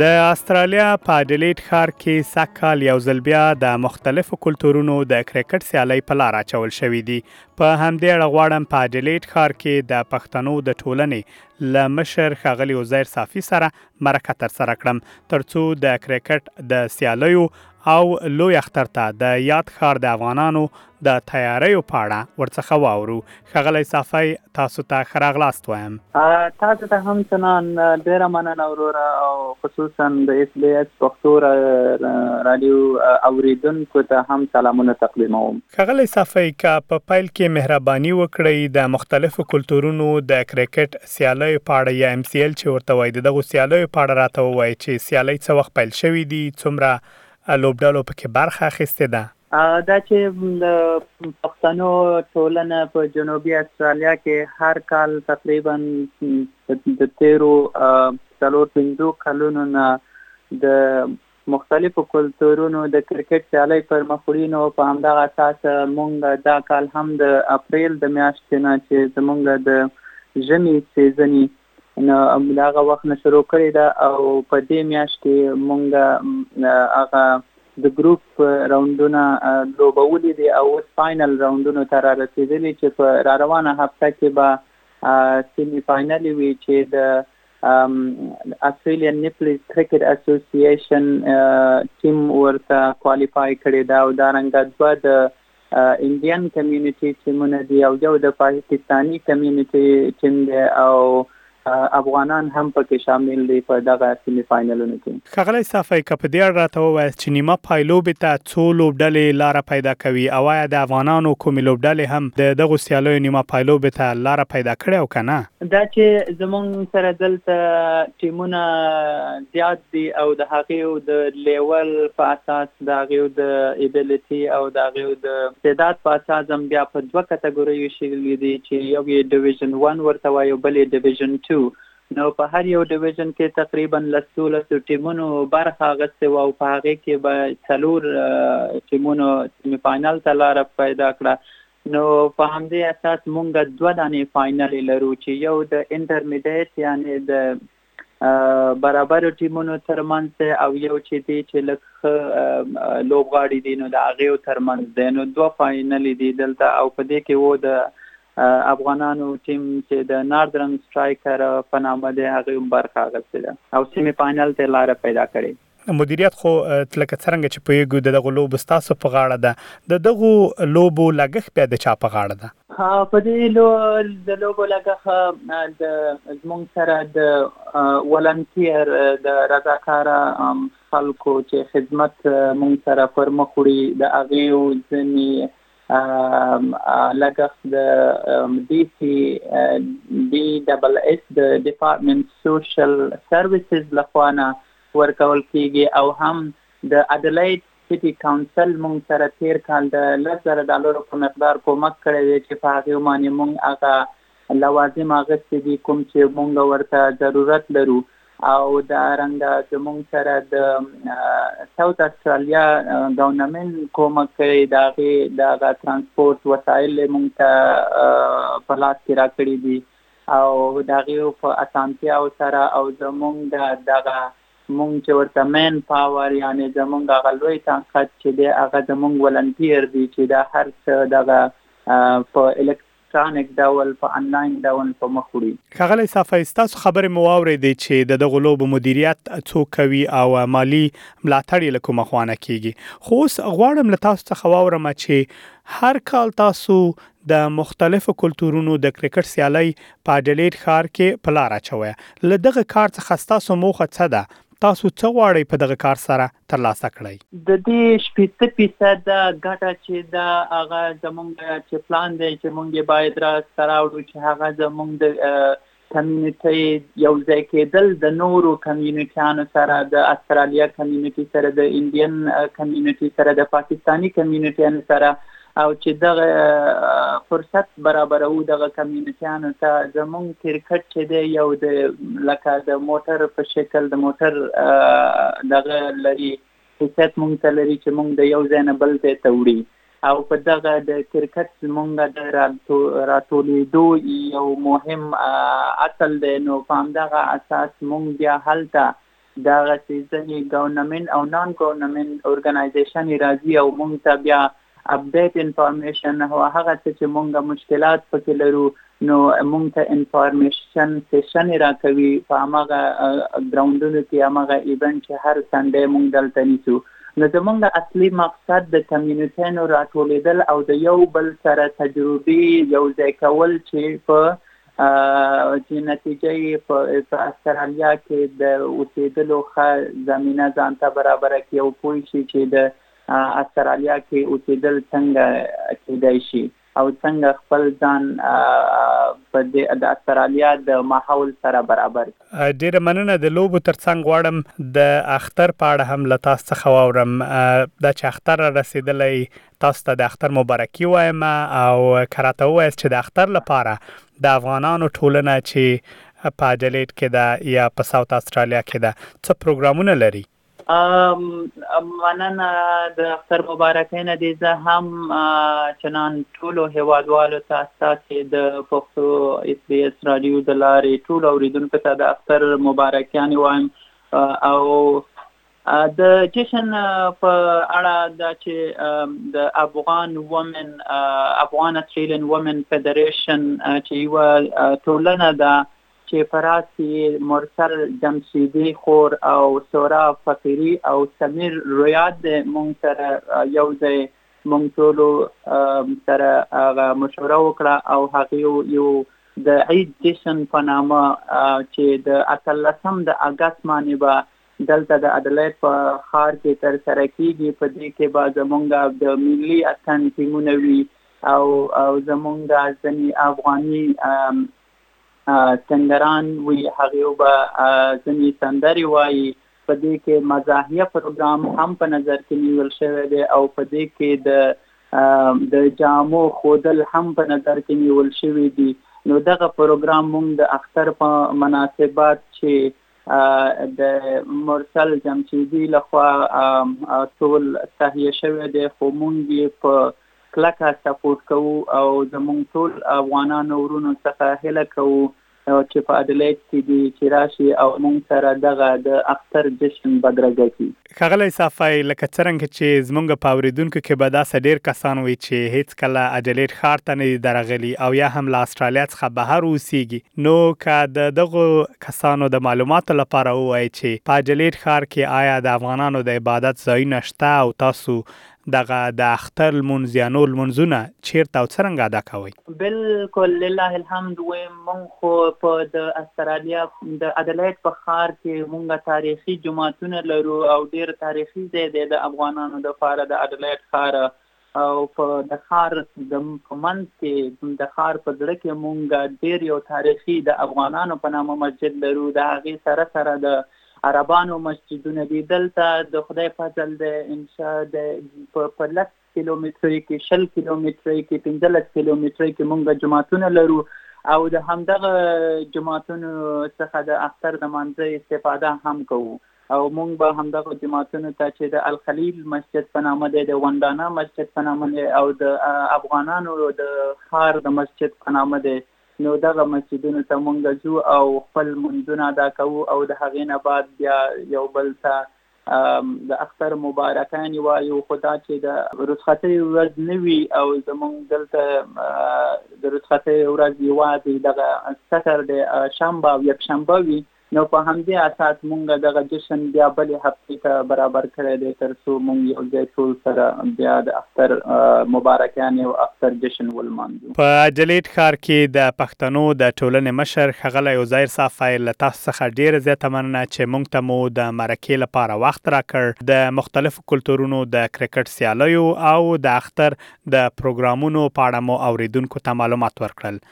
د استرالیا په اډلیډ ښار کې سږکال یو ځل بیا د مختلفو کلتورونو د کرکټ سیالۍ په لار اچول شوې دي په همدې اړه غواړم په اډلیډ ښار کې د پښتنو د ټولنې له مشر ښاغلي عزیر صافي سره مرکه ترسره کړم ترڅو د کرکټ د سیالیو او لوی اختر ته د یاد ښار د افغانانو د تیاریو په اړه ورڅخه واورو. ښاغلی صافی تاسو ته ښه راغلاست وایم. تاسو ته هم سلام. ډېره مننه وروره او خصوصاً د ایس بي ایس پښتو راډیو اورېدونکو ته هم سلامونه تقدیموم. ښاغلی صافی که په پیل کې مهرباني وکړئ د مختلفو کلتورونو د کرکټ سیالیو په اړه یا MCL چې ورته وایي د دغو سیالیو په اړه راته ووایه چې سیالۍ څه وخت پیل شوې دي، څومره لوبډلو په کې برخه اخیستې ده؟ دا چې د پښتنو ټولنه په جنوبي استرالیا کې هر کال تقریبا د تیرو څلور پنځو کلونو نه د مختلفو کلتورونو د کرکټ سیالۍ پر مخ وړي نو په همدغه اساس موږ دا کال هم د اپریل د میاشتې نه چې زموږ د ژمي سیزني نو د هغه وخت نه شروع کړې ده او په دې میاشت کې موږ هغه د ګروپ راونډونه لوبولي دي او اوس فاینل راونډونو ته رارسیدلي چې په راروانه هفته کې به سیمي فاینل وي چې د اسټرالین نیپلیز کرکټ اسوسییشن ټیم ورته کوالیفای کړی دا او دا رنګ دوه د انډین کمیونټي ټیمونه دي او یو د پاکستاني کمیونټي ټیم دی او افغانان هم پکې شامل دي په دغه سیمي فاینلونو کې ښاغلی صافی که په دې اړه راته ووایاست چې نیمه پایلوبې ته څو لوبډلې لاره پیدا کوي او ایا د افغانانو کومې لوبډلې هم د دغو سیالیو نیمه پایلوبې ته لاره پیدا کړې او که نه؟ دا چې زموږ سره دلته ټیمونه زیات دي او د هغویو د لیول په اساس، د هغویو د ایبیلیټي او د هغویو د استعداد په اساس هم بیا په دوه کتګوریو ویشلي دي چې یو یې ډویژن ون ورته وایو بل یې ډویژن ټو نو په هر یو ډویژن کې تقریبا لس دولس ټیمونو برخه اخیستې وه او په هغې کې به څلور ټیمونو سیمي فاینل ته لار پیدا کړه نو په همدې اساس مونږ دوه دانې فاینل لرو چې یو د انټرمیډیټ یعنی د برابرو ټیمونو ترمنځ دی او یو چې دی چې لږ ښه لوبغاړي دي نو د هغې ترمنځ دی نو دوه فاینل دي دلته او په دې کې و د افغانانو ټیم چې د ناردرن سټرایکر په نامه دی هغه هم برخه اخیستې ده او سیمي فاینل ته لاره پیدا کړې. مدیریت خو لکه څرنګه چې پوهیږو د دغو لوبو ستاسو په غاړه ده، د دغو لوبو لګښت بیا د چا په غاړه ده؟ په دې د لوبو لګښت د زموږ سره د ولنتیر د رضاکاره خلکو چې خدمت موږ سره پر مخ وړي د هغوی ځینې لګښت د ډي سي ډي ډبل اېس د ډيپارټمنټ سوشل سروسز له خوا نه ورکول کېږي او هم د اډلېډ سټي کونسل مونږ سره تېر کال د لس زره ډالرو په مقدار کومک کړی دی چې په هغې مانې مونږ هغه لوازم اغستي دي کوم چې مونږ ورته ضرورت لرو او دا رنګه زمونږ سره د ساوت استرالیا ګونمن کومک کړي دا غي دا غا ترانسپورت وسایل مونږ ته په لاس کې راکړي دي او دا غي په اسانتیا او سره او زمونږ دا دغه مونږ چې ورته مین پاور یعنی زمونږ هغه لوی طاقت چې دی هغه زمونږ ولنټیر دي چې دا هر څه دغه په الکت الکټرانیک ډول په انلاین ډول په مخ وړي. ښاغلی صافی ستاسو خبرې مو واورېدې چې د دغو لوبو مدیریت څوک کوي او مالي ملاتړ یې له کومه خوانه کېږي خو اوس غواړم له تاسو څخه واورم چې هر کال تاسو د مختلفو کلتورونو د کرکټ سیالۍ په اډلېډ ښار کې په لار اچوی له دغه کار څخه ستاسو موخه څه ده تاسو څه غواړئ په دغه کار سره تر لاسه کړئ؟ د دې شپېته فیصده ګټه چې ده هغه زمونږ چې پلان دی چې مونږ یې باید راس ته راوړو چې هغه زمونږ د کمیونټۍ یو ځای کېدل د نورو کمیونټیانو سره د استرالیا کمیونټي سره د انډین کمیونټي سره د پاکستاني کمیونټیانو سره او چې دغه فرصت برابروو دغه کمیونټیانو ته زمونږ کرکټ چې دی یو د لکه د موټر په شکل د موټر دغه لري حیثیت مونږ ته لري چې مونږ د یو ځای نه بل ځای ته وړي او په دغه د کرکټ زمونږ د راټولېدو یو مهم اصل دی نو په همدغه اساس مونږ بیا هلته دغسې ځنې ګورنمنټ او نان ګورنمنټ ارګنايزيشنې راځي او مونږ ته بيا اپډيټ انفارميشن او هغه څه چې مونږ مشکلات پکې لرو نو مونږ ته انفارميشن سيشنې راکوي په هماغه ګراونډونو کې هماغه ايونټ چې هر سنډی مونږ دلته نيسو نو زمونږ اصلي مقصد د کميونټينو راټوليدل او د يو بل سره تجربې يو ځای کول چې په چې نتیجه یې په استرالیا کې د اوسېدلو ښه زمینه ځان ته برابره کړي او پوه شي چې د استرالیا کې اوسېدل څنګه کېدای شي او څنګه خپل ځان په د استرالیا د ماحول سره برابر کړي. ډېره مننه، د لوبو تر څنګ غواړم د اختر په اړه هم له تاسو څخه واورم، دا چې اختر رارسېدلی تاسو ته د اختر مبارکي وایم او که راته ووایاست چې د اختر لپاره د افغانانو ټولنه چې په اډلېډ کې ده یا په ساوت اسټرالیا کې ده څه پروګرامونه لري؟ مننه د اختر مبارکۍ نه دې زه هم چنان ټولو هیوادوالو ته ستاسې د پښتو اس بي اس رادیو د لارې ټولو اوریدونکو ته د اختر مبارکیانې وایم او د جشن په اړه دا چې د افغان وومن افغان اسټریلین وومن فدریشن چې یوه ټولنه ده چې په راس کې یې مرسل جمشیدي خور او سورا فقیري او سمیر رویاد دی مونږ سره یو ځای مونږ ټولو سره هغه مشوره وکړه او هغه یو د عید جشن په نامه چې د اتلسم د اګست باندې به دلته د ادلېډ په ښار کې تر سره کېږي، په دې کې به زمونږ د ملي اتن ټيمونه وي او زمونږ ځنې افغاني سنګران وي، هغوی به ځنې سندرې وايي، په دې کې مزاحيه پروګرام هم په نظر کې نيول شوی دی او په دې کې د جامو ښودل هم په نظر کې نيول شوي دي، نو دغه پروګرام مونږ د اختر په مناسبت چې د مرسل جمشیدی لخوا ټول تهیه شوی دی خو مونږ یې په کلکه سپورټ کوو او زمونږ ټول افغانانو ورونو څخه هیله کوو چې په اډلیډ کې دي چې راشي او مونږ سره دغه د اختر جشن بدرګه کړي. ښاغلی صافی، لکه څرنګه چې زمونږ په اورېدونکو کې به داسې ډېر کسان وي چې هېڅکله اډلېډ ښار ته نه دي درغلي او یا هم له اسټرالیا څخه بهر اوسېږي، نو که د دغو کسانو د معلوماتو لپاره ووایئ چې په اډلېډ ښار کې آیا د افغانانو د عبادت ځایونه شته او تاسو دغه د اختر لمونځ یا نور لمونځونه چیرته او څرنګه ادا کوئ؟ بلکل لله الحمد ویم مونږ خو په د استرالیا د ادلایډ په ښار کې مونږ تاریخي جوماتونه لرو او ډیر تاریخي ځای دی د افغانانو لپاره د ادلایډ ښار او په د ښار د په منځ کې د ښار په زړه کې مونږ ډیر یو تاریخي د افغانانو په نامه مسجد لرو د هغې سره سره د عربانو مسجدونه دي دلته د خدای فضل دی انشا دی په لس کیلومترۍ کې شل کیلومترۍ کې پنځلس کیلومترۍ کې مونږ جماعتونه لرو او د همدغه جماعتونو څخه د اختر د مانځه استفاده هم کوو او مونږ به همدغه جماعتونو ته چې د الخلیل مسجد په نامه دی د وندانا مسجد په نامه دی او د افغانانو د خار د مسجد په نامه دی نو دغه مسجدونو ته مونږ ځو او خپل لمونځونه ادا کوو او د هغې نه بعد بیا یو بل ته د اختر مبارکانې وایو، خو دا چې د رخصتیو ورځ نه وي او زمونږ دلته د رخصتیو ورځ یوازې دغه سټرډې، شنبه او یکشنبه وي، نو په همدې اساس مونږ دغه جشن بیا بلې هفتې ته برابر کړی دی تر څو مونږ یو ځای ټول سره بیا د اختر مبارکیانې او اختر جشن ولمانځو. په اډلېډ ښار کې د پښتنو د ټولنې مشر ښاغلی عزیر صاف ویل، له تاسو څخه ډېره زیاته مننه چې مونږ ته مو د مرکې لپاره وخت راکړ، د مختلفو کلتورونو د کرکټ سیالیو او د اختر د پروګرامونو په اړه مو اورېدونکو ته معلومات ورکړل.